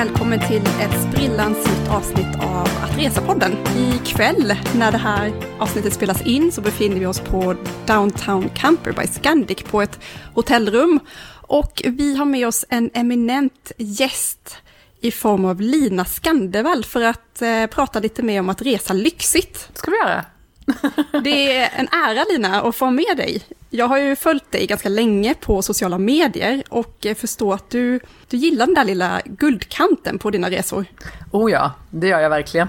välkommen till ett sprillans nytt avsnitt av Att Resa-podden. Ikväll när det här avsnittet spelas in så befinner vi oss på Downtown Camper by Scandic på ett hotellrum. Och vi har med oss en eminent gäst i form av Lina Skandevall för att eh, prata lite mer om att resa lyxigt. ska vi göra. Det är en ära Lina att få med dig. Jag har ju följt dig ganska länge på sociala medier och eh, förstår att du, du gillar den där lilla guldkanten på dina resor. Oh ja, det gör jag verkligen.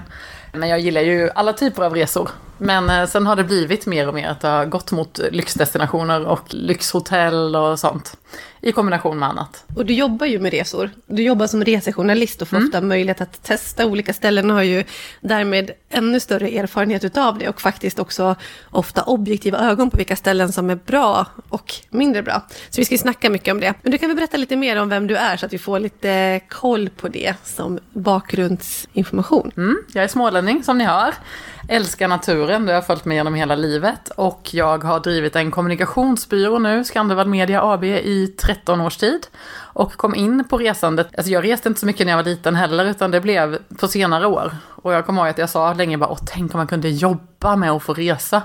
Men jag gillar ju alla typer av resor. Men eh, sen har det blivit mer och mer att det har gått mot lyxdestinationer och lyxhotell och sånt. I kombination med annat. Och du jobbar ju med resor. Du jobbar som resejournalist och får mm. ofta möjlighet att testa olika ställen och har ju därmed ännu större erfarenhet utav det och faktiskt också ofta objektiva ögon på vilka ställen som är bra och mindre bra. Så vi ska snacka mycket om det. Men du kan väl berätta lite mer om vem du är så att vi får lite koll på det som bakgrundsinformation. Mm, jag är smålänning som ni hör. Älskar naturen, det har följt mig genom hela livet. Och jag har drivit en kommunikationsbyrå nu, Skandervall Media AB, i 13 års tid. Och kom in på resandet, alltså jag reste inte så mycket när jag var liten heller, utan det blev på senare år. Och jag kommer ihåg att jag sa länge bara, åh tänk om man kunde jobba med att få resa.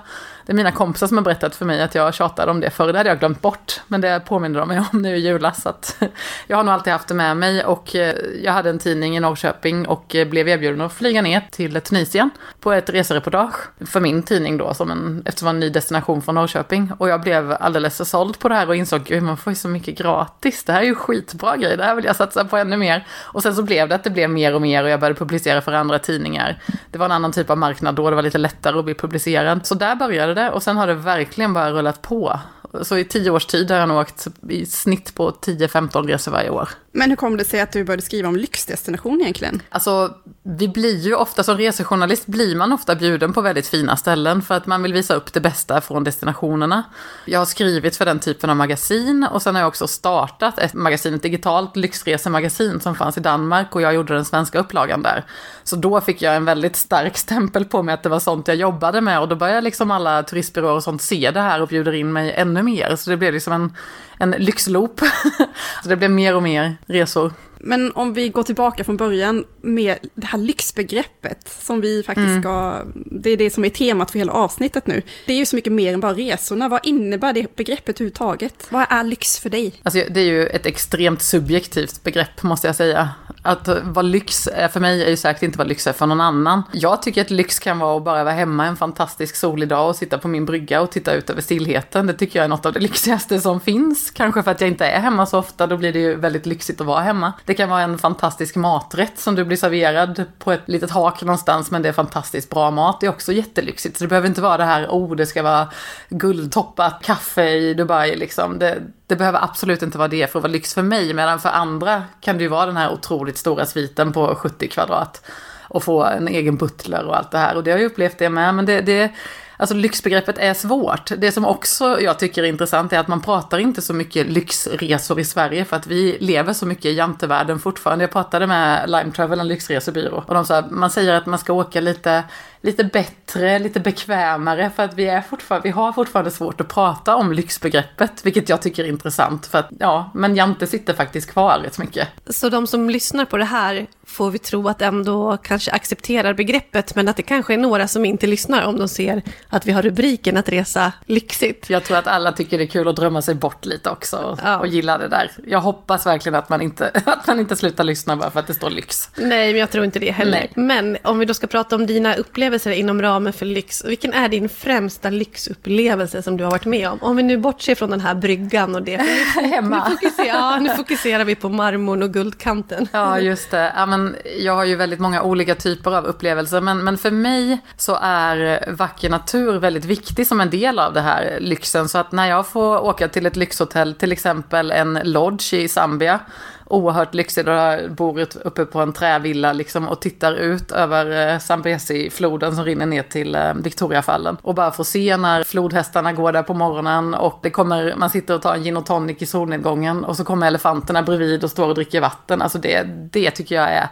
Det är mina kompisar som har berättat för mig att jag tjatade om det förr, det hade jag glömt bort. Men det påminner de mig om nu i julas. Att jag har nog alltid haft det med mig och eh, jag hade en tidning i Norrköping och eh, blev erbjuden att flyga ner till Tunisien på ett resereportage för min tidning då, som en, eftersom det var en ny destination från Norrköping. Och jag blev alldeles såld på det här och insåg, gud man får ju så mycket gratis, det här är ju skit skitbra grej, det här vill jag satsa på ännu mer. Och sen så blev det att det blev mer och mer och jag började publicera för andra tidningar. Det var en annan typ av marknad då, det var lite lättare att bli publicerad. Så där började det och sen har det verkligen bara rullat på. Så i tio års tid har jag nog åkt i snitt på 10-15 resor varje år. Men hur kom det sig att du började skriva om lyxdestination egentligen? Alltså, vi blir ju ofta som resejournalist blir man ofta bjuden på väldigt fina ställen för att man vill visa upp det bästa från destinationerna. Jag har skrivit för den typen av magasin och sen har jag också startat ett magasin, ett digitalt lyxresemagasin som fanns i Danmark och jag gjorde den svenska upplagan där. Så då fick jag en väldigt stark stämpel på mig att det var sånt jag jobbade med och då började liksom alla turistbyråer och sånt se det här och bjuder in mig ännu mer. Så det blev liksom en, en lyxloop. så det blev mer och mer resor. Men om vi går tillbaka från början med det här lyxbegreppet som vi faktiskt mm. ska, det är det som är temat för hela avsnittet nu. Det är ju så mycket mer än bara resorna. Vad innebär det begreppet överhuvudtaget? Vad är lyx för dig? Alltså, det är ju ett extremt subjektivt begrepp måste jag säga. Att vad lyx är för mig är ju säkert inte vad lyx är för någon annan. Jag tycker att lyx kan vara att bara vara hemma en fantastisk solig dag och sitta på min brygga och titta ut över stillheten. Det tycker jag är något av det lyxigaste som finns. Kanske för att jag inte är hemma så ofta, då blir det ju väldigt lyxigt att vara hemma. Det kan vara en fantastisk maträtt som du blir serverad på ett litet hak någonstans, men det är fantastiskt bra mat. Det är också jättelyxigt. Så det behöver inte vara det här, oh, det ska vara guldtoppat kaffe i Dubai liksom. Det, det behöver absolut inte vara det för att vara lyx för mig, medan för andra kan det ju vara den här otroligt stora sviten på 70 kvadrat och få en egen butler och allt det här. Och det har jag upplevt det med, men det, det Alltså lyxbegreppet är svårt. Det som också jag tycker är intressant är att man pratar inte så mycket lyxresor i Sverige för att vi lever så mycket i jantevärlden fortfarande. Jag pratade med Lime Travel, en lyxresebyrå, och de sa att man säger att man ska åka lite lite bättre, lite bekvämare för att vi, är fortfarande, vi har fortfarande svårt att prata om lyxbegreppet, vilket jag tycker är intressant för att ja, men Jante sitter faktiskt kvar rätt mycket. Så de som lyssnar på det här får vi tro att ändå kanske accepterar begreppet, men att det kanske är några som inte lyssnar om de ser att vi har rubriken att resa lyxigt. Jag tror att alla tycker det är kul att drömma sig bort lite också och, ja. och gilla det där. Jag hoppas verkligen att man, inte, att man inte slutar lyssna bara för att det står lyx. Nej, men jag tror inte det heller. Nej. Men om vi då ska prata om dina upplevelser upplevelser inom ramen för lyx. Vilken är din främsta lyxupplevelse som du har varit med om? Om vi nu bortser från den här bryggan och det. Hemma. Nu fokuserar, ja, nu fokuserar vi på marmorn och guldkanten. Ja, just det. Ja, men jag har ju väldigt många olika typer av upplevelser, men, men för mig så är vacker natur väldigt viktig som en del av det här lyxen. Så att när jag får åka till ett lyxhotell, till exempel en lodge i Zambia, oerhört lyxigt, och bor uppe på en trävilla liksom och tittar ut över eh, Zambesi-floden som rinner ner till eh, Victoriafallen. Och bara får se när flodhästarna går där på morgonen och det kommer, man sitter och tar en gin och tonic i solnedgången och så kommer elefanterna bredvid och står och dricker vatten. Alltså det, det tycker jag är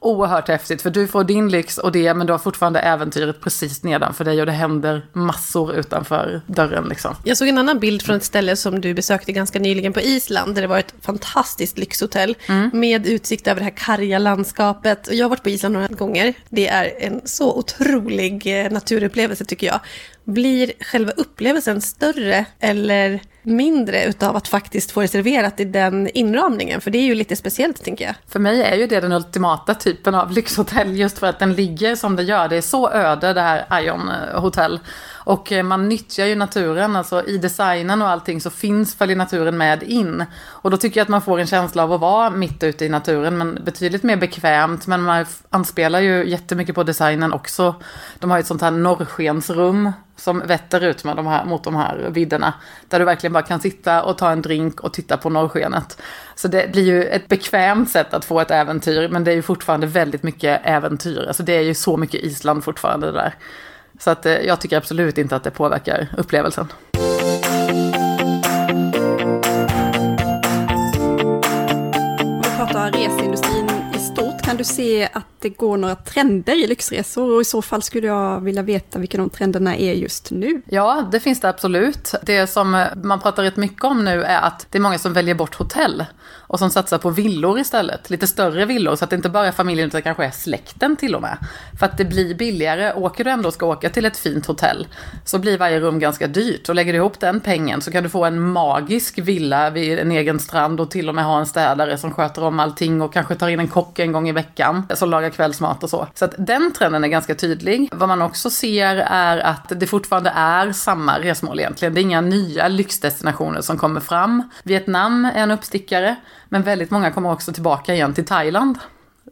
oerhört häftigt för du får din lyx och det men du har fortfarande äventyret precis nedanför dig och det händer massor utanför dörren liksom. Jag såg en annan bild från ett ställe som du besökte ganska nyligen på Island där det var ett fantastiskt lyxhotell mm. med utsikt över det här karga landskapet. Och jag har varit på Island några gånger. Det är en så otrolig eh, naturupplevelse tycker jag. Blir själva upplevelsen större eller mindre utav att faktiskt få det serverat i den inramningen? För det är ju lite speciellt, tänker jag. För mig är ju det den ultimata typen av lyxhotell, just för att den ligger som det gör. Det är så öde, det här Ion eh, Hotel. Och eh, man nyttjar ju naturen, alltså i designen och allting så finns, följer naturen med in. Och då tycker jag att man får en känsla av att vara mitt ute i naturen, men betydligt mer bekvämt. Men man anspelar ju jättemycket på designen också. De har ju ett sånt här norrskensrum som vetter ut med de här, mot de här vidderna. Där du verkligen bara kan sitta och ta en drink och titta på norrskenet. Så det blir ju ett bekvämt sätt att få ett äventyr, men det är ju fortfarande väldigt mycket äventyr. Alltså det är ju så mycket Island fortfarande det där. Så att eh, jag tycker absolut inte att det påverkar upplevelsen. Kan du se att det går några trender i lyxresor? Och i så fall skulle jag vilja veta vilka de trenderna är just nu. Ja, det finns det absolut. Det som man pratar rätt mycket om nu är att det är många som väljer bort hotell och som satsar på villor istället. Lite större villor så att det inte bara är familjen utan kanske är släkten till och med. För att det blir billigare. Åker du ändå och ska åka till ett fint hotell så blir varje rum ganska dyrt. Och lägger du ihop den pengen så kan du få en magisk villa vid en egen strand och till och med ha en städare som sköter om allting och kanske tar in en kock en gång i veckan alltså som lagar kvällsmat och så. Så att den trenden är ganska tydlig. Vad man också ser är att det fortfarande är samma resmål egentligen. Det är inga nya lyxdestinationer som kommer fram. Vietnam är en uppstickare. Men väldigt många kommer också tillbaka igen till Thailand.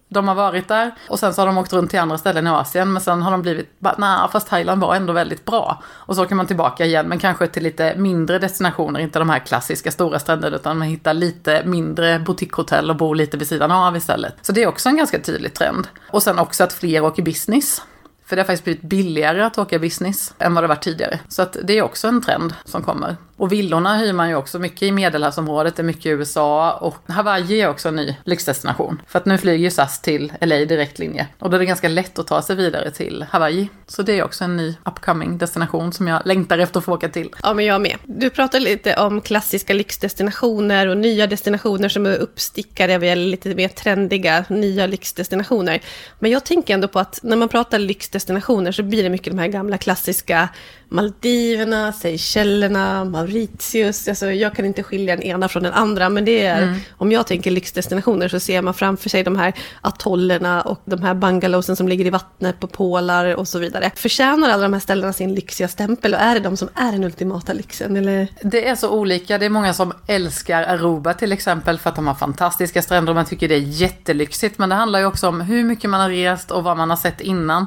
De har varit där och sen så har de åkt runt till andra ställen i Asien men sen har de blivit, nej fast Thailand var ändå väldigt bra. Och så kan man tillbaka igen men kanske till lite mindre destinationer, inte de här klassiska stora stränderna utan man hittar lite mindre boutiquehotell och bor lite vid sidan av istället. Så det är också en ganska tydlig trend. Och sen också att fler åker business. För det har faktiskt blivit billigare att åka business än vad det var tidigare. Så att det är också en trend som kommer. Och villorna hyr man ju också mycket i medelhavsområdet, det är mycket i USA och Hawaii är också en ny lyxdestination. För att nu flyger ju SAS till LA direktlinje och då är det ganska lätt att ta sig vidare till Hawaii. Så det är också en ny upcoming destination som jag längtar efter att få åka till. Ja, men jag med. Du pratar lite om klassiska lyxdestinationer och nya destinationer som är uppstickade eller lite mer trendiga nya lyxdestinationer. Men jag tänker ändå på att när man pratar lyxdestinationer så blir det mycket de här gamla klassiska Maldiverna, Seychellerna, Mauritius. Alltså, jag kan inte skilja den ena från den andra, men det är, mm. om jag tänker lyxdestinationer så ser man framför sig de här atollerna och de här bungalowsen som ligger i vattnet på pålar och så vidare. Förtjänar alla de här ställena sin lyxiga stämpel och är det de som är den ultimata lyxen? Eller? Det är så olika. Det är många som älskar Aruba till exempel för att de har fantastiska stränder och man tycker det är jättelyxigt. Men det handlar ju också om hur mycket man har rest och vad man har sett innan.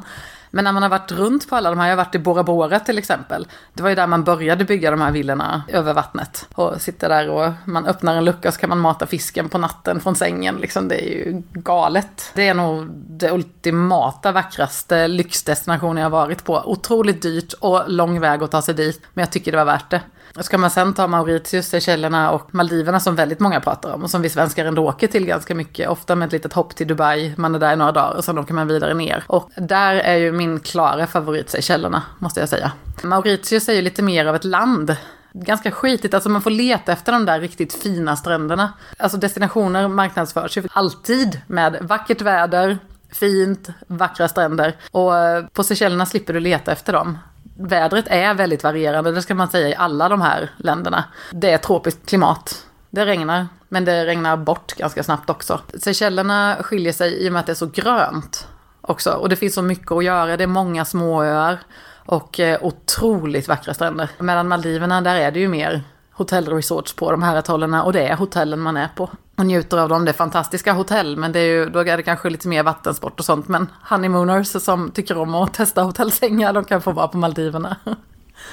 Men när man har varit runt på alla de här, jag har varit i Bora Bora till exempel. Det var ju där man började bygga de här villorna över vattnet. Och sitter där och man öppnar en lucka så kan man mata fisken på natten från sängen. Liksom, det är ju galet. Det är nog det ultimata, vackraste lyxdestinationen jag har varit på. Otroligt dyrt och lång väg att ta sig dit. Men jag tycker det var värt det. Ska man sen ta Mauritius, Seychellerna och Maldiverna som väldigt många pratar om och som vi svenskar ändå åker till ganska mycket, ofta med ett litet hopp till Dubai, man är där i några dagar och sen åker man vidare ner. Och där är ju min klara favorit Seychellerna, måste jag säga. Mauritius är ju lite mer av ett land ganska skitigt. Alltså man får leta efter de där riktigt fina stränderna. Alltså destinationer marknadsförs ju alltid med vackert väder, fint, vackra stränder. Och eh, på Seychellerna slipper du leta efter dem vädret är väldigt varierande, det ska man säga i alla de här länderna. Det är tropiskt klimat. Det regnar, men det regnar bort ganska snabbt också. Seychellerna skiljer sig i och med att det är så grönt också. Och det finns så mycket att göra, det är många småöar och eh, otroligt vackra stränder. Medan Maldiverna, där är det ju mer hotellresorts på de här atollerna och det är hotellen man är på. Och njuter av dem. Det är fantastiska hotell men det är ju, då är det kanske lite mer vattensport och sånt. Men honeymooners som tycker om att testa hotellsängar, de kan få vara på Maldiverna.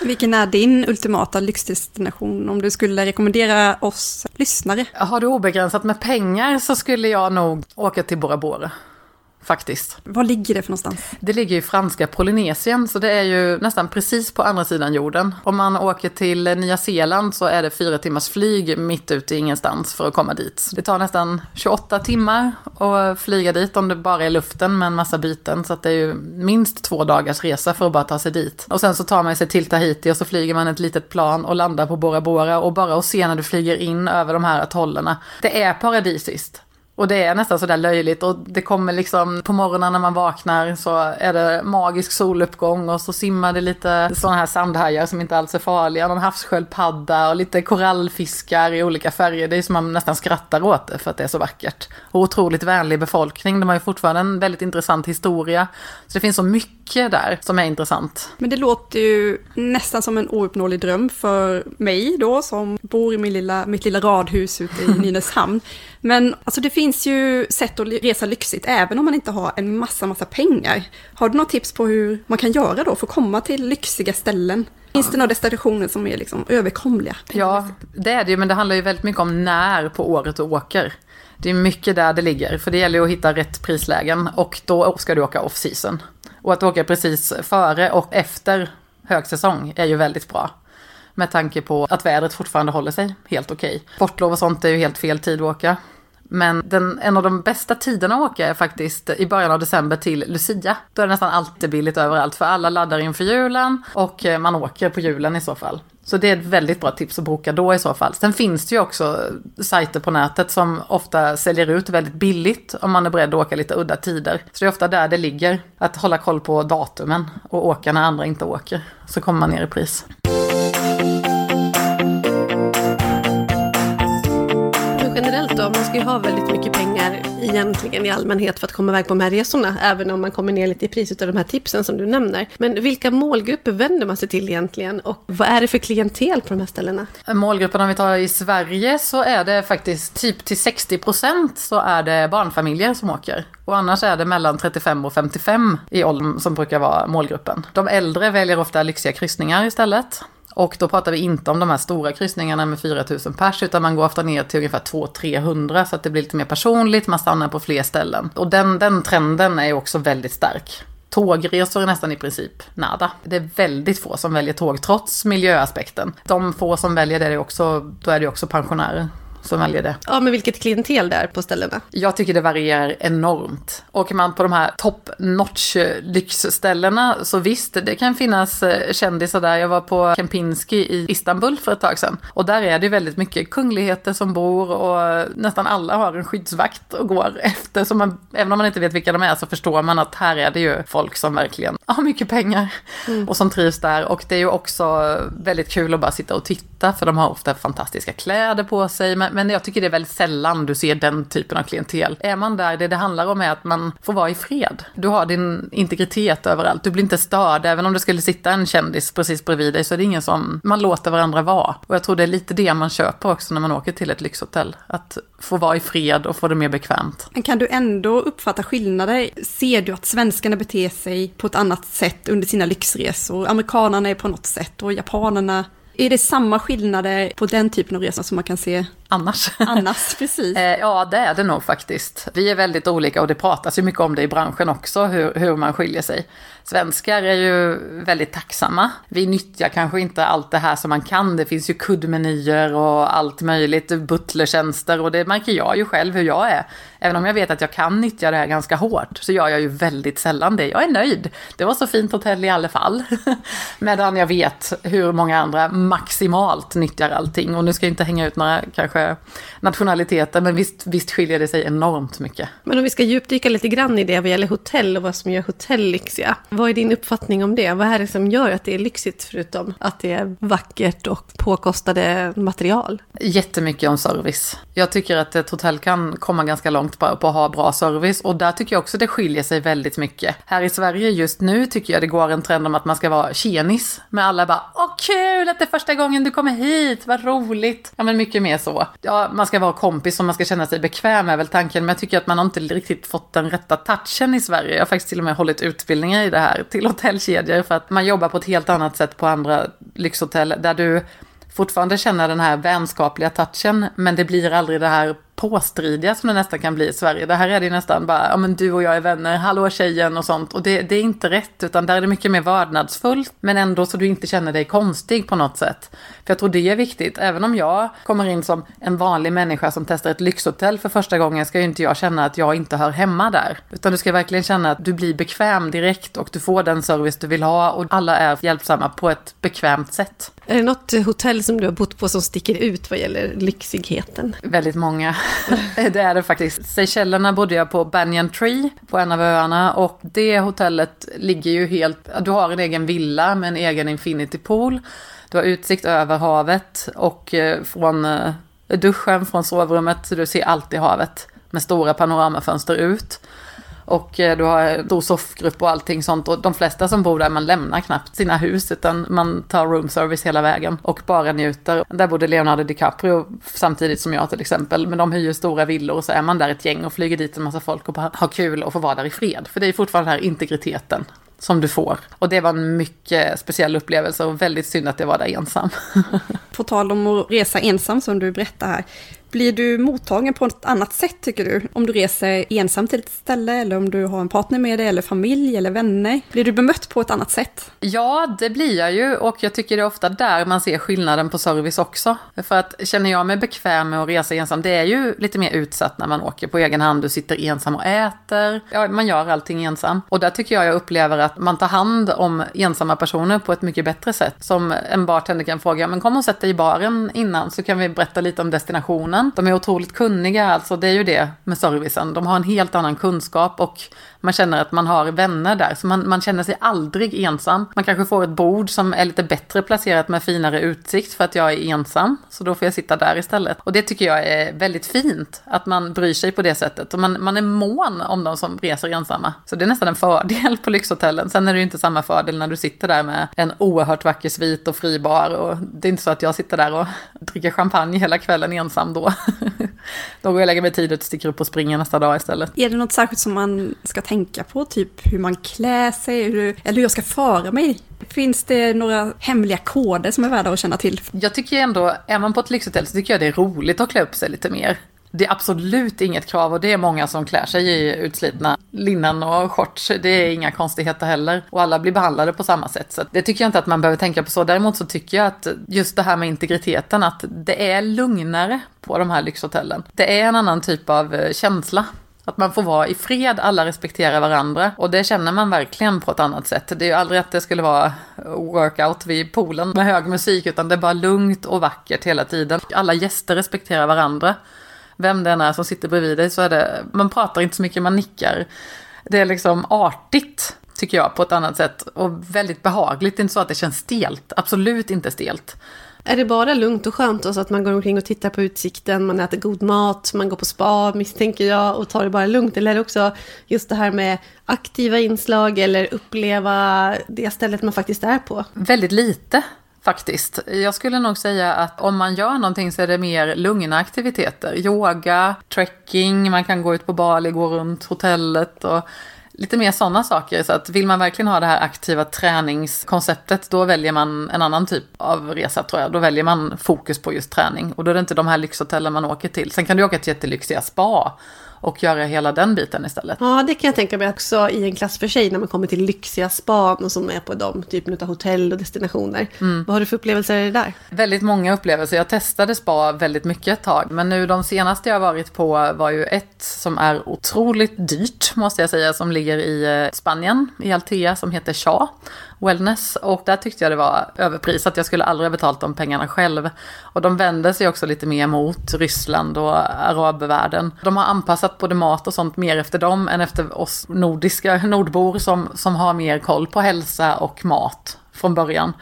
Vilken är din ultimata lyxdestination om du skulle rekommendera oss lyssnare? Har du obegränsat med pengar så skulle jag nog åka till Bora Bora. Faktiskt. Var ligger det för någonstans? Det ligger i franska Polynesien, så det är ju nästan precis på andra sidan jorden. Om man åker till Nya Zeeland så är det fyra timmars flyg mitt ute i ingenstans för att komma dit. Det tar nästan 28 timmar att flyga dit om det bara är luften med en massa byten. Så att det är ju minst två dagars resa för att bara ta sig dit. Och sen så tar man sig till Tahiti och så flyger man ett litet plan och landar på Bora Bora och bara att se när du flyger in över de här atollerna. Det är paradisiskt. Och det är nästan sådär löjligt och det kommer liksom på morgonen när man vaknar så är det magisk soluppgång och så simmar det lite sådana här sandhajar som inte alls är farliga, någon havssköldpadda och lite korallfiskar i olika färger. Det är som man nästan skrattar åt det för att det är så vackert. Och otroligt vänlig befolkning, de har ju fortfarande en väldigt intressant historia. Så det finns så mycket där som är intressant. Men det låter ju nästan som en ouppnåelig dröm för mig då som bor i min lilla, mitt lilla radhus ute i Nynäshamn. Men alltså det finns ju sätt att resa lyxigt även om man inte har en massa, massa pengar. Har du några tips på hur man kan göra då för att komma till lyxiga ställen? Finns det några destinationer som är liksom överkomliga? Ja, det är det ju, men det handlar ju väldigt mycket om när på året du åker. Det är mycket där det ligger, för det gäller ju att hitta rätt prislägen och då ska du åka off season. Och att åka precis före och efter högsäsong är ju väldigt bra. Med tanke på att vädret fortfarande håller sig helt okej. Okay. Sportlov och sånt är ju helt fel tid att åka. Men den, en av de bästa tiderna att åka är faktiskt i början av december till Lucia. Då är det nästan alltid billigt överallt för alla laddar inför julen och eh, man åker på julen i så fall. Så det är ett väldigt bra tips att boka då i så fall. Sen finns det ju också sajter på nätet som ofta säljer ut väldigt billigt om man är beredd att åka lite udda tider. Så det är ofta där det ligger, att hålla koll på datumen och åka när andra inte åker. Så kommer man ner i pris. Ska ju ha väldigt mycket pengar egentligen i allmänhet för att komma iväg på de här resorna, även om man kommer ner lite i pris av de här tipsen som du nämner. Men vilka målgrupper vänder man sig till egentligen och vad är det för klientel på de här ställena? Målgruppen om vi tar i Sverige så är det faktiskt typ till 60 procent så är det barnfamiljer som åker. Och annars är det mellan 35 och 55 i åldern som brukar vara målgruppen. De äldre väljer ofta lyxiga kryssningar istället. Och då pratar vi inte om de här stora kryssningarna med 4000 pers, utan man går ofta ner till ungefär 200-300 så att det blir lite mer personligt, man stannar på fler ställen. Och den, den trenden är också väldigt stark. Tågresor är nästan i princip nada. Det är väldigt få som väljer tåg trots miljöaspekten. De få som väljer det, är också, då är det också pensionärer som väljer det. Ja, men vilket klientel det är på ställena? Jag tycker det varierar enormt. Åker man på de här top notch lyxställena så visst, det kan finnas eh, kändisar där. Jag var på Kempinski i Istanbul för ett tag sedan. Och där är det väldigt mycket kungligheter som bor och nästan alla har en skyddsvakt och går efter. Så man, även om man inte vet vilka de är så förstår man att här är det ju folk som verkligen har mycket pengar mm. och som trivs där. Och det är ju också väldigt kul att bara sitta och titta för de har ofta fantastiska kläder på sig. Men, men jag tycker det är väldigt sällan du ser den typen av klientel. Är man där, det det handlar om är att man får vara i fred. Du har din integritet överallt. Du blir inte störd. Även om det skulle sitta en kändis precis bredvid dig så är det ingen som, man låter varandra vara. Och jag tror det är lite det man köper också när man åker till ett lyxhotell. Att få vara i fred och få det mer bekvämt. Men kan du ändå uppfatta skillnader? Ser du att svenskarna beter sig på ett annat sätt under sina lyxresor? Amerikanerna är på något sätt och japanerna är det samma skillnader på den typen av resor som man kan se annars? Annars, precis. Eh, ja, det är det nog faktiskt. Vi är väldigt olika och det pratas ju mycket om det i branschen också, hur, hur man skiljer sig. Svenskar är ju väldigt tacksamma. Vi nyttjar kanske inte allt det här som man kan. Det finns ju kuddmenyer och allt möjligt, butlertjänster och det märker jag ju själv hur jag är. Även om jag vet att jag kan nyttja det här ganska hårt så gör jag ju väldigt sällan det. Jag är nöjd. Det var så fint hotell i alla fall. Medan jag vet hur många andra maximalt nyttjar allting. Och nu ska jag inte hänga ut några kanske nationaliteter, men visst, visst skiljer det sig enormt mycket. Men om vi ska djupdyka lite grann i det vad gäller hotell och vad som gör hotell lyxiga. Vad är din uppfattning om det? Vad är det som gör att det är lyxigt förutom att det är vackert och påkostade material? Jättemycket om service. Jag tycker att ett hotell kan komma ganska långt på, på att ha bra service och där tycker jag också det skiljer sig väldigt mycket. Här i Sverige just nu tycker jag det går en trend om att man ska vara tjenis med alla bara åh kul att det är första gången du kommer hit, vad roligt. Ja men mycket mer så. Ja, man ska vara kompis och man ska känna sig bekväm är väl tanken men jag tycker att man har inte riktigt fått den rätta touchen i Sverige. Jag har faktiskt till och med hållit utbildningar i det här till hotellkedjor för att man jobbar på ett helt annat sätt på andra lyxhotell där du fortfarande känner den här vänskapliga touchen men det blir aldrig det här påstridiga som det nästan kan bli i Sverige. Det här är det nästan bara, ja men du och jag är vänner, hallå tjejen och sånt. Och det, det är inte rätt, utan där är det mycket mer vördnadsfullt, men ändå så du inte känner dig konstig på något sätt. För jag tror det är viktigt, även om jag kommer in som en vanlig människa som testar ett lyxhotell för första gången, ska ju inte jag känna att jag inte hör hemma där. Utan du ska verkligen känna att du blir bekväm direkt och du får den service du vill ha och alla är hjälpsamma på ett bekvämt sätt. Är det något hotell som du har bott på som sticker ut vad gäller lyxigheten? Väldigt många. det är det faktiskt. Seychellerna bodde jag på Banyan Tree på en av öarna och det hotellet ligger ju helt, du har en egen villa med en egen infinity pool. Du har utsikt över havet och eh, från eh, duschen, från sovrummet, du ser alltid havet med stora panoramafönster ut. Och eh, du har eh, en stor soffgrupp och allting sånt. Och de flesta som bor där, man lämnar knappt sina hus, utan man tar room service hela vägen och bara njuter. Där bodde Leonardo DiCaprio samtidigt som jag till exempel. Men de hyr ju stora villor och så är man där ett gäng och flyger dit en massa folk och bara har kul och får vara där i fred. För det är fortfarande den här integriteten som du får. Och det var en mycket speciell upplevelse och väldigt synd att jag var där ensam. På tal om att resa ensam som du berättar här. Blir du mottagen på ett annat sätt tycker du? Om du reser ensam till ett ställe eller om du har en partner med dig eller familj eller vänner. Blir du bemött på ett annat sätt? Ja, det blir jag ju och jag tycker det är ofta där man ser skillnaden på service också. För att känner jag mig bekväm med att resa ensam, det är ju lite mer utsatt när man åker på egen hand. Du sitter ensam och äter. Ja, man gör allting ensam. Och där tycker jag jag upplever att man tar hand om ensamma personer på ett mycket bättre sätt. Som en bartender kan fråga, men kom och sätt dig i baren innan så kan vi berätta lite om destinationen personen. De är otroligt kunniga, alltså det är ju det med servicen. De har en helt annan kunskap och man känner att man har vänner där. Så man, man känner sig aldrig ensam. Man kanske får ett bord som är lite bättre placerat med finare utsikt för att jag är ensam. Så då får jag sitta där istället. Och det tycker jag är väldigt fint, att man bryr sig på det sättet. Och man, man är mån om de som reser ensamma. Så det är nästan en fördel på lyxhotellen. Sen är det ju inte samma fördel när du sitter där med en oerhört vacker svit och fri bar. Och det är inte så att jag sitter där och dricker champagne hela kvällen ensam då. då går jag och lägger mig tidigt och sticker upp och springer nästa dag istället. Är det något särskilt som man ska tänka på? Typ hur man klär sig, hur, eller hur jag ska föra mig? Finns det några hemliga koder som är värda att känna till? Jag tycker ändå, är man på ett lyxhotell så tycker jag det är roligt att klä upp sig lite mer. Det är absolut inget krav och det är många som klär sig i utslitna linnen och shorts. Det är inga konstigheter heller. Och alla blir behandlade på samma sätt. Så det tycker jag inte att man behöver tänka på så. Däremot så tycker jag att just det här med integriteten, att det är lugnare på de här lyxhotellen. Det är en annan typ av eh, känsla. Att man får vara i fred, alla respekterar varandra. Och det känner man verkligen på ett annat sätt. Det är ju aldrig att det skulle vara workout vid poolen med hög musik, utan det är bara lugnt och vackert hela tiden. Alla gäster respekterar varandra vem det än är som sitter bredvid dig så är det, man pratar inte så mycket, man nickar. Det är liksom artigt, tycker jag, på ett annat sätt. Och väldigt behagligt, det är inte så att det känns stelt, absolut inte stelt. Är det bara lugnt och skönt och så att man går omkring och tittar på utsikten, man äter god mat, man går på spa misstänker jag och tar det bara lugnt? Eller är det också just det här med aktiva inslag eller uppleva det stället man faktiskt är på? Väldigt lite faktiskt. Jag skulle nog säga att om man gör någonting så är det mer lugna aktiviteter. Yoga, trekking, man kan gå ut på Bali, gå runt hotellet och lite mer sådana saker. Så att vill man verkligen ha det här aktiva träningskonceptet, då väljer man en annan typ av resa tror jag. Då väljer man fokus på just träning. Och då är det inte de här lyxhotellen man åker till. Sen kan du åka till jättelyxiga spa och göra hela den biten istället. Ja, det kan jag tänka mig också i en klass för sig när man kommer till lyxiga span och som är på de typen av hotell och destinationer. Mm. Vad har du för upplevelser där? Väldigt många upplevelser. Jag testade spa väldigt mycket ett tag, men nu de senaste jag varit på var ju ett som är otroligt dyrt, måste jag säga, som ligger i eh, Spanien, i Altea, som heter Cha wellness. Och där tyckte jag det var överprisat. Jag skulle aldrig ha betalt de pengarna själv. Och de vänder sig också lite mer mot Ryssland och arabvärlden. De har anpassat både mat och sånt mer efter dem än efter oss nordiska nordbor som, som har mer koll på hälsa och mat från början.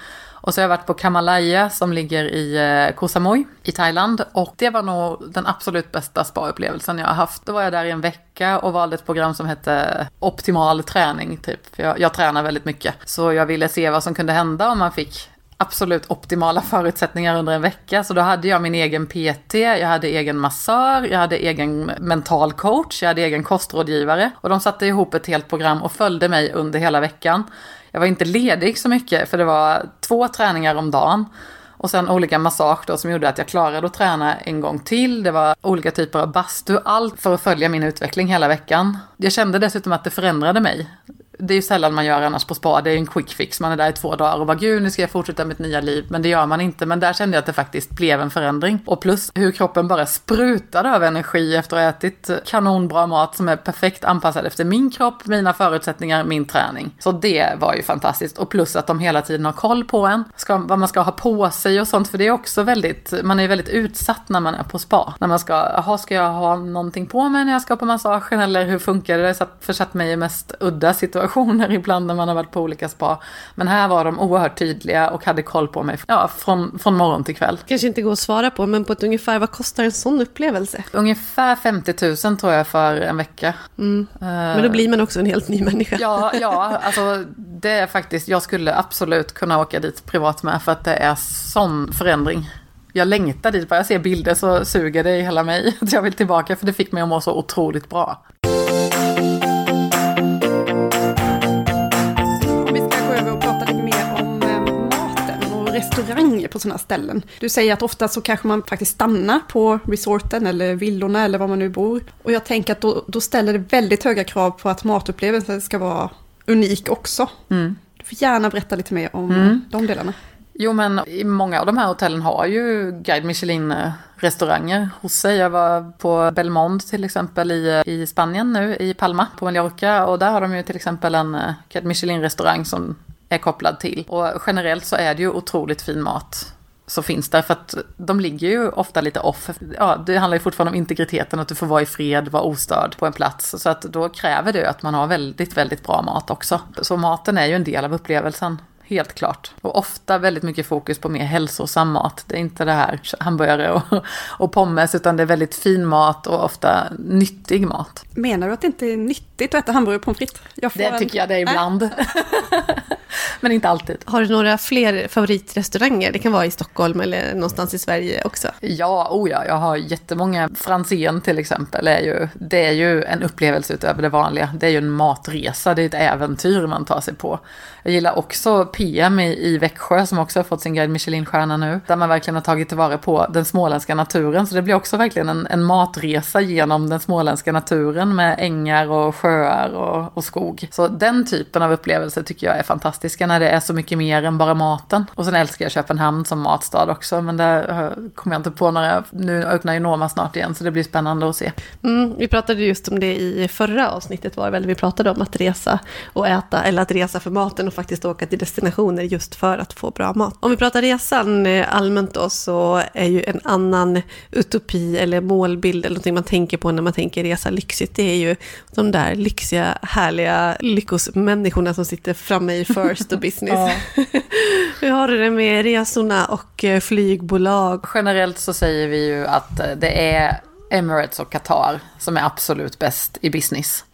Och så har jag varit på Kamalaya som ligger i eh, Koh Samui i Thailand. Och det var nog den absolut bästa spa-upplevelsen jag har haft. Då var jag där i en vecka och valde ett program som hette Optimal träning, typ. För jag, jag tränar väldigt mycket. Så jag ville se vad som kunde hända om man fick absolut optimala förutsättningar under en vecka. Så då hade jag min egen PT, jag hade egen massör, jag hade egen mental coach, jag hade egen kostrådgivare. Och de satte ihop ett helt program och följde mig under hela veckan. Jag var inte ledig så mycket för det var två träningar om dagen. Och sen olika massage då som gjorde att jag klarade att träna en gång till. Det var olika typer av bastu, allt för att följa min utveckling hela veckan. Jag kände dessutom att det förändrade mig det är ju sällan man gör annars på spa, det är en quick fix. Man är där i två dagar och bara gud nu ska jag fortsätta mitt nya liv. Men det gör man inte. Men där kände jag att det faktiskt blev en förändring. Och plus hur kroppen bara sprutade av energi efter att ha ätit kanonbra mat som är perfekt anpassad efter min kropp, mina förutsättningar, min träning. Så det var ju fantastiskt. Och plus att de hela tiden har koll på en, ska, vad man ska ha på sig och sånt. För det är också väldigt, man är väldigt utsatt när man är på spa. När man ska, jaha ska jag ha någonting på mig när jag ska på massagen eller hur funkar det? Så försatt mig i mest udda situationer situationer ibland när man har varit på olika spa. Men här var de oerhört tydliga och hade koll på mig ja, från, från morgon till kväll. Kanske inte går att svara på, men på ett ungefär, vad kostar en sån upplevelse? Ungefär 50 000 tror jag för en vecka. Mm. Men då blir man också en helt ny människa. Ja, ja, alltså det är faktiskt, jag skulle absolut kunna åka dit privat med för att det är sån förändring jag längtar dit, bara jag ser bilder så suger det i hela mig. Att jag vill tillbaka för det fick mig att må så otroligt bra. På sådana ställen. Du säger att ofta så kanske man faktiskt stannar på resorten eller villorna eller var man nu bor. Och jag tänker att då, då ställer det väldigt höga krav på att matupplevelsen ska vara unik också. Mm. Du får gärna berätta lite mer om mm. de delarna. Jo men många av de här hotellen har ju Guide Michelin restauranger hos sig. Jag var på Belmond till exempel i, i Spanien nu, i Palma på Mallorca. Och där har de ju till exempel en Guide Michelin restaurang som är kopplad till. Och generellt så är det ju otroligt fin mat som finns där. För att de ligger ju ofta lite off. Ja, det handlar ju fortfarande om integriteten, att du får vara i fred, vara ostörd på en plats. Så att då kräver det att man har väldigt, väldigt bra mat också. Så maten är ju en del av upplevelsen. Helt klart. Och ofta väldigt mycket fokus på mer hälsosam mat. Det är inte det här hamburgare och, och pommes, utan det är väldigt fin mat och ofta nyttig mat. Menar du att det inte är nyttigt att äta hamburgare och pommes frites? det en... tycker jag det är ibland. Men inte alltid. Har du några fler favoritrestauranger? Det kan vara i Stockholm eller någonstans i Sverige också. Ja, oh ja, jag har jättemånga. Franzén till exempel är ju, det är ju en upplevelse utöver det vanliga. Det är ju en matresa, det är ett äventyr man tar sig på. Jag gillar också PM i, i Växjö som också har fått sin guide Michelin-stjärna nu. Där man verkligen har tagit tillvara på den småländska naturen. Så det blir också verkligen en, en matresa genom den småländska naturen med ängar och sjöar och, och skog. Så den typen av upplevelser tycker jag är fantastiska när det är så mycket mer än bara maten. Och sen älskar jag Köpenhamn som matstad också. Men där kommer jag inte på några. Nu öppnar ju Noma snart igen så det blir spännande att se. Mm, vi pratade just om det i förra avsnittet var väl. Vi pratade om att resa och äta eller att resa för maten och faktiskt åka till destinationer just för att få bra mat. Om vi pratar resan eh, allmänt då så är ju en annan utopi eller målbild eller någonting man tänker på när man tänker resa lyxigt. Det är ju de där lyxiga, härliga lyckosmänniskorna som sitter framme i first och business. Hur har du det med resorna och eh, flygbolag? Generellt så säger vi ju att eh, det är Emirates och Qatar som är absolut bäst i business.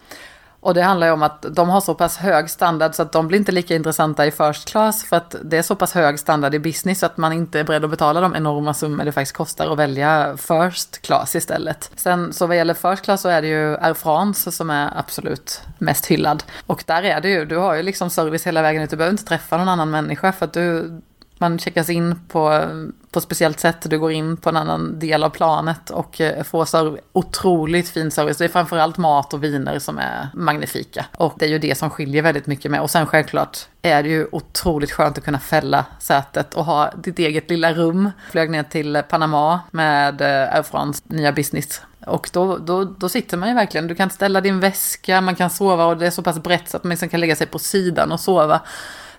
Och det handlar ju om att de har så pass hög standard så att de blir inte lika intressanta i first class för att det är så pass hög standard i business så att man inte är beredd att betala de enorma summor det faktiskt kostar att välja first class istället. Sen så vad gäller first class så är det ju Air France som är absolut mest hyllad. Och där är det ju, du har ju liksom service hela vägen ut, du behöver inte träffa någon annan människa för att du man checkas in på, på speciellt sätt. Du går in på en annan del av planet och eh, får så otroligt fin service. Det är framförallt mat och viner som är magnifika. Och det är ju det som skiljer väldigt mycket med. Och sen självklart är det ju otroligt skönt att kunna fälla sätet och ha ditt eget lilla rum. Flög ner till Panama med eh, Air France nya business och då, då, då sitter man ju verkligen, du kan ställa din väska, man kan sova och det är så pass brett så att man liksom kan lägga sig på sidan och sova.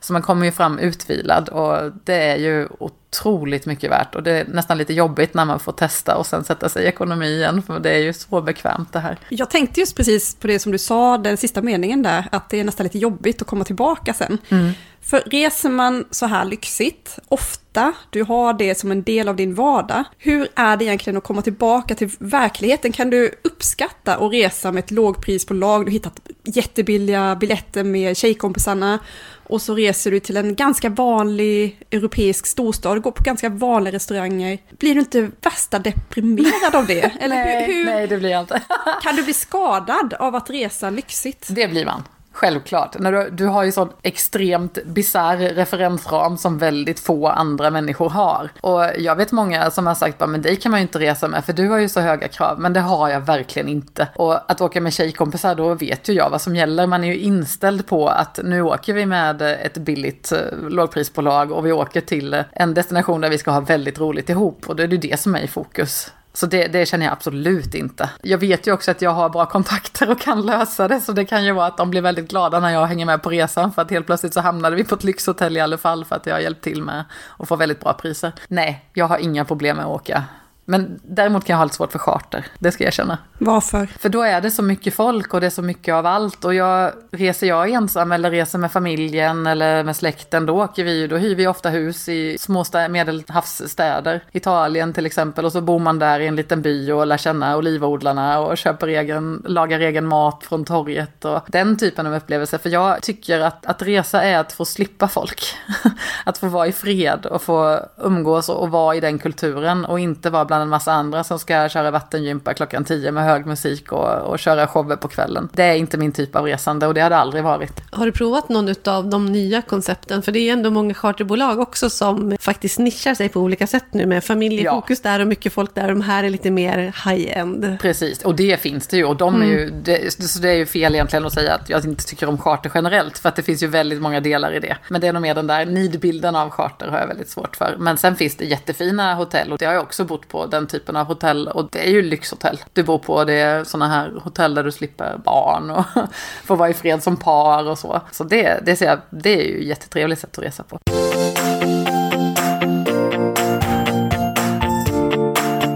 Så man kommer ju fram utvilad och det är ju otroligt mycket värt. Och det är nästan lite jobbigt när man får testa och sen sätta sig i ekonomi igen, för det är ju så bekvämt det här. Jag tänkte just precis på det som du sa, den sista meningen där, att det är nästan lite jobbigt att komma tillbaka sen. Mm. För reser man så här lyxigt, ofta, du har det som en del av din vardag, hur är det egentligen att komma tillbaka till verkligheten? Kan du uppskatta och resa med ett lågpris på lag, du hittat jättebilliga biljetter med tjejkompisarna och så reser du till en ganska vanlig europeisk storstad, går på ganska vanliga restauranger. Blir du inte värsta deprimerad av det? Eller nej, hur, hur, nej, det blir jag inte. kan du bli skadad av att resa lyxigt? Det blir man. Självklart. När du, du har ju sån extremt bisarr referensram som väldigt få andra människor har. Och jag vet många som har sagt bara, men dig kan man ju inte resa med för du har ju så höga krav. Men det har jag verkligen inte. Och att åka med tjejkompisar, då vet ju jag vad som gäller. Man är ju inställd på att nu åker vi med ett billigt eh, lågprisbolag och vi åker till en destination där vi ska ha väldigt roligt ihop. Och då är det det som är i fokus. Så det, det, känner jag absolut inte. Jag vet ju också att jag har bra kontakter och kan lösa det, så det kan ju vara att de blir väldigt glada när jag hänger med på resan, för att helt plötsligt så hamnade vi på ett lyxhotell i alla fall, för att jag har hjälpt till med att få väldigt bra priser. Nej, jag har inga problem med att åka men däremot kan jag ha lite svårt för charter, det ska jag känna. Varför? För då är det så mycket folk och det är så mycket av allt. Och jag, reser jag ensam eller reser med familjen eller med släkten, då åker vi då hyr vi ofta hus i små medelhavsstäder. Italien till exempel, och så bor man där i en liten by och lär känna olivodlarna och köper egen, lagar egen mat från torget och den typen av upplevelser. För jag tycker att, att resa är att få slippa folk. att få vara i fred och få umgås och, och vara i den kulturen och inte vara bland en massa andra som ska köra vattengympa klockan tio med hög musik och, och köra shower på kvällen. Det är inte min typ av resande och det har det aldrig varit. Har du provat någon av de nya koncepten? För det är ändå många charterbolag också som faktiskt nischar sig på olika sätt nu med familjefokus ja. där och mycket folk där. De här är lite mer high-end. Precis, och det finns det ju. Och de är ju, mm. det, så det är ju fel egentligen att säga att jag inte tycker om charter generellt. För att det finns ju väldigt många delar i det. Men det är nog mer den där nidbilden av charter har jag väldigt svårt för. Men sen finns det jättefina hotell och det har jag också bott på den typen av hotell. Och det är ju lyxhotell du bor på. Det är sådana här hotell där du slipper barn och får vara i fred som par och så. Så det, det, ser jag, det är ju jättetrevligt sätt att resa på.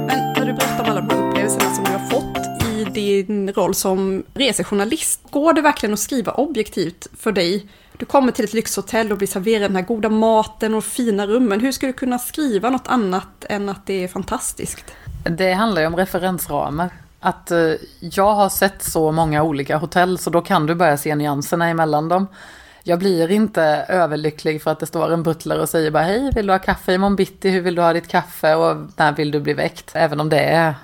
Men när du berättar om alla de här upplevelserna som du har fått i din roll som resejournalist, går det verkligen att skriva objektivt för dig du kommer till ett lyxhotell och blir serverad den här goda maten och fina rummen. Hur ska du kunna skriva något annat än att det är fantastiskt? Det handlar ju om referensramar. Att eh, jag har sett så många olika hotell så då kan du börja se nyanserna emellan dem. Jag blir inte överlycklig för att det står en butler och säger bara hej, vill du ha kaffe imorgon bitti, hur vill du ha ditt kaffe och när vill du bli väckt? Även om det är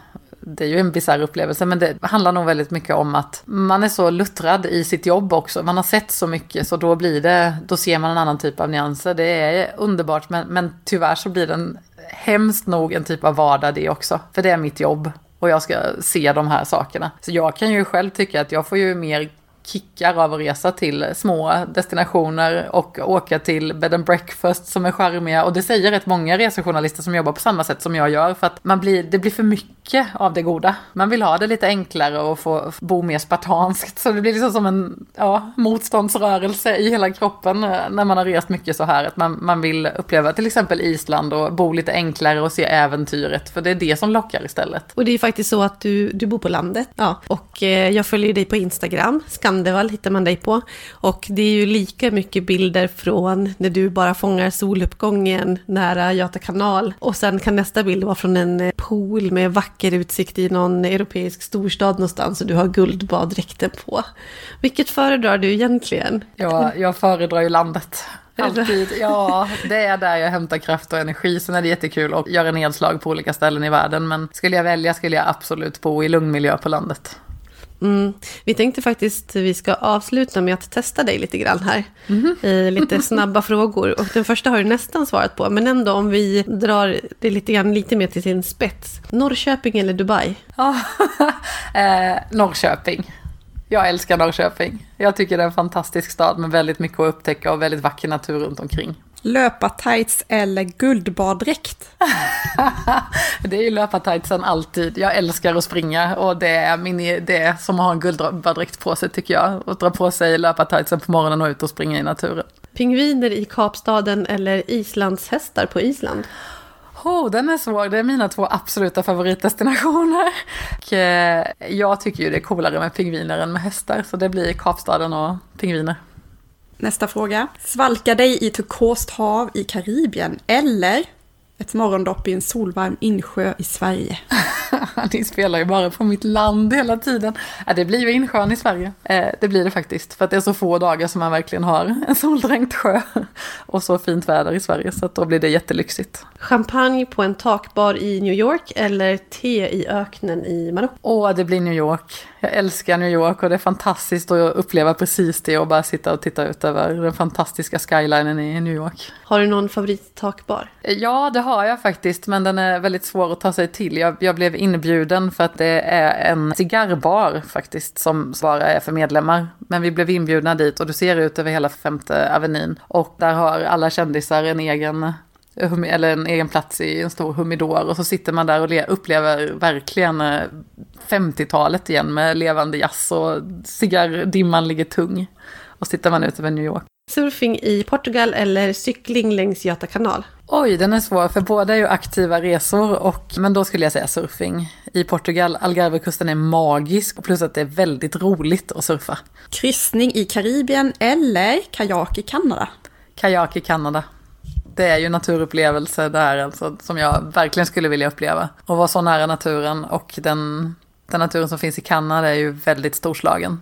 det är ju en bisarr upplevelse, men det handlar nog väldigt mycket om att man är så luttrad i sitt jobb också. Man har sett så mycket, så då blir det, då ser man en annan typ av nyanser. Det är underbart, men, men tyvärr så blir den hemskt nog en typ av vardag det också. För det är mitt jobb och jag ska se de här sakerna. Så jag kan ju själv tycka att jag får ju mer kickar av att resa till små destinationer och åka till bed and breakfast som är charmiga. Och det säger rätt många resejournalister som jobbar på samma sätt som jag gör. För att man blir, det blir för mycket av det goda. Man vill ha det lite enklare och få bo mer spartanskt. Så det blir liksom som en ja, motståndsrörelse i hela kroppen eh, när man har rest mycket så här. Att man, man vill uppleva till exempel Island och bo lite enklare och se äventyret. För det är det som lockar istället. Och det är faktiskt så att du, du bor på landet. Ja. Och eh, jag följer dig på Instagram. Sandevall hittar man dig på. Och det är ju lika mycket bilder från när du bara fångar soluppgången nära Göta kanal. Och sen kan nästa bild vara från en eh, pool med vacker utsikt i någon europeisk storstad någonstans och du har guldbaddräkten på. Vilket föredrar du egentligen? Ja, jag föredrar ju landet. Alltid, ja. Det är där jag hämtar kraft och energi. Sen är det jättekul att göra nedslag på olika ställen i världen. Men skulle jag välja skulle jag absolut bo i lugn miljö på landet. Mm. Vi tänkte faktiskt att vi ska avsluta med att testa dig lite grann här. Mm. I lite snabba frågor. Och den första har du nästan svarat på. Men ändå om vi drar det lite grann lite mer till sin spets. Norrköping eller Dubai? eh, Norrköping. Jag älskar Norrköping. Jag tycker det är en fantastisk stad med väldigt mycket att upptäcka och väldigt vacker natur runt omkring. Löpartights eller guldbaddräkt? det är ju löpartightsen alltid. Jag älskar att springa och det är min idé som har en guldbaddräkt på sig tycker jag. Att dra på sig löpartightsen på morgonen och ut och springa i naturen. Pingviner i Kapstaden eller islandshästar på Island? Oh, den är svår. Det är mina två absoluta favoritdestinationer. Och, eh, jag tycker ju det är coolare med pingviner än med hästar, så det blir Kapstaden och pingviner. Nästa fråga. Svalka dig i turkost hav i Karibien eller ett morgondopp i en solvarm insjö i Sverige. Ni spelar ju bara på mitt land hela tiden. Ja, det blir ju insjön i Sverige. Eh, det blir det faktiskt. För att det är så få dagar som man verkligen har en soldränkt sjö. Och så fint väder i Sverige. Så att då blir det jättelyxigt. Champagne på en takbar i New York eller te i öknen i Marocko? Åh, det blir New York. Jag älskar New York och det är fantastiskt att uppleva precis det och bara sitta och titta ut över den fantastiska skylinen i New York. Har du någon favorittakbar? Ja, det har jag faktiskt, men den är väldigt svår att ta sig till. Jag, jag blev inbjuden för att det är en cigarrbar faktiskt som bara är för medlemmar. Men vi blev inbjudna dit och du ser ut över hela femte avenyn. Och där har alla kändisar en egen eller en egen plats i en stor humidor och så sitter man där och upplever verkligen eh, 50-talet igen med levande jazz och cigarrdimman ligger tung. Och så man ute över New York. Surfing i Portugal eller cykling längs Göta kanal? Oj, den är svår, för båda är ju aktiva resor, och, men då skulle jag säga surfing. I Portugal, Algarvekusten är magisk, plus att det är väldigt roligt att surfa. Kryssning i Karibien eller kajak i Kanada? Kajak i Kanada. Det är ju naturupplevelser där alltså, som jag verkligen skulle vilja uppleva. Och vara så nära naturen och den, den naturen som finns i Kanada är ju väldigt storslagen.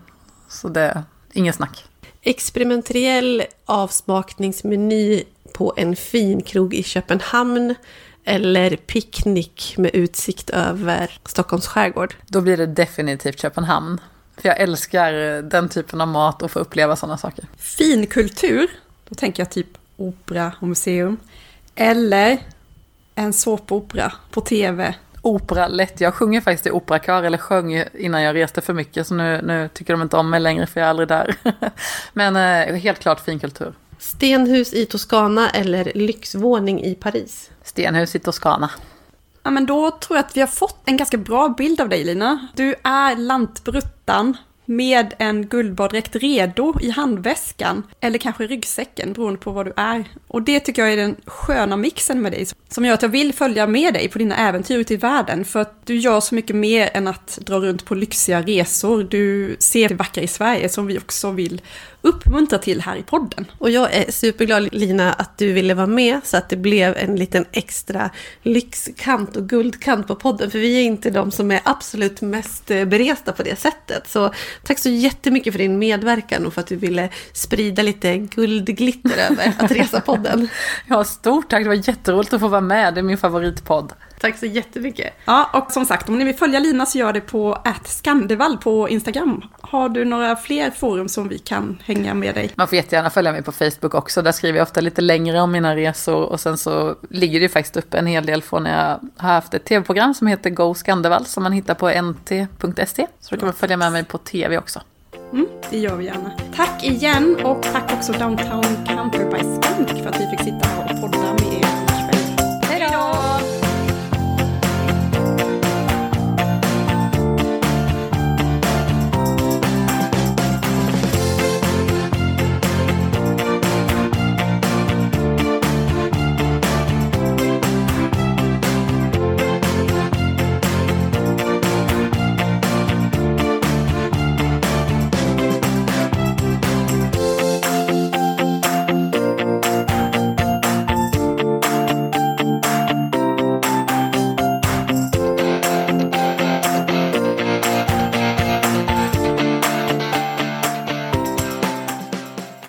Så det inget snack. Experimentell avsmakningsmeny på en fin krog i Köpenhamn eller picknick med utsikt över Stockholms skärgård? Då blir det definitivt Köpenhamn. För jag älskar den typen av mat och få uppleva sådana saker. Finkultur, då tänker jag typ opera och museum. Eller en såpopera på tv opera lätt. Jag sjunger faktiskt i operakör, eller sjöng innan jag reste för mycket, så nu, nu tycker de inte om mig längre för jag är aldrig där. Men eh, helt klart finkultur. Stenhus i Toscana eller lyxvåning i Paris? Stenhus i Toscana. Ja, men då tror jag att vi har fått en ganska bra bild av dig, Lina. Du är lantbruttan med en guldbaddräkt redo i handväskan eller kanske ryggsäcken beroende på vad du är. Och det tycker jag är den sköna mixen med dig som gör att jag vill följa med dig på dina äventyr ute i världen för att du gör så mycket mer än att dra runt på lyxiga resor. Du ser det vackra i Sverige som vi också vill uppmuntra till här i podden. Och jag är superglad Lina att du ville vara med så att det blev en liten extra lyxkant och guldkant på podden. För vi är inte de som är absolut mest beresta på det sättet. Så tack så jättemycket för din medverkan och för att du ville sprida lite guldglitter över att resa podden. Ja, stort tack. Det var jätteroligt att få vara med. Det är min favoritpodd. Tack så jättemycket. Ja, och som sagt, om ni vill följa Lina så gör det på @skandevall på Instagram. Har du några fler forum som vi kan hänga med dig? Man får jättegärna följa mig på Facebook också. Där skriver jag ofta lite längre om mina resor och sen så ligger det ju faktiskt upp en hel del från när jag har haft ett tv-program som heter Go Skandevall som man hittar på nt.se. Så då kan man följa med mig på tv också. Mm, det gör vi gärna. Tack igen och tack också Downtown Camper by Scandic för att vi fick sitta på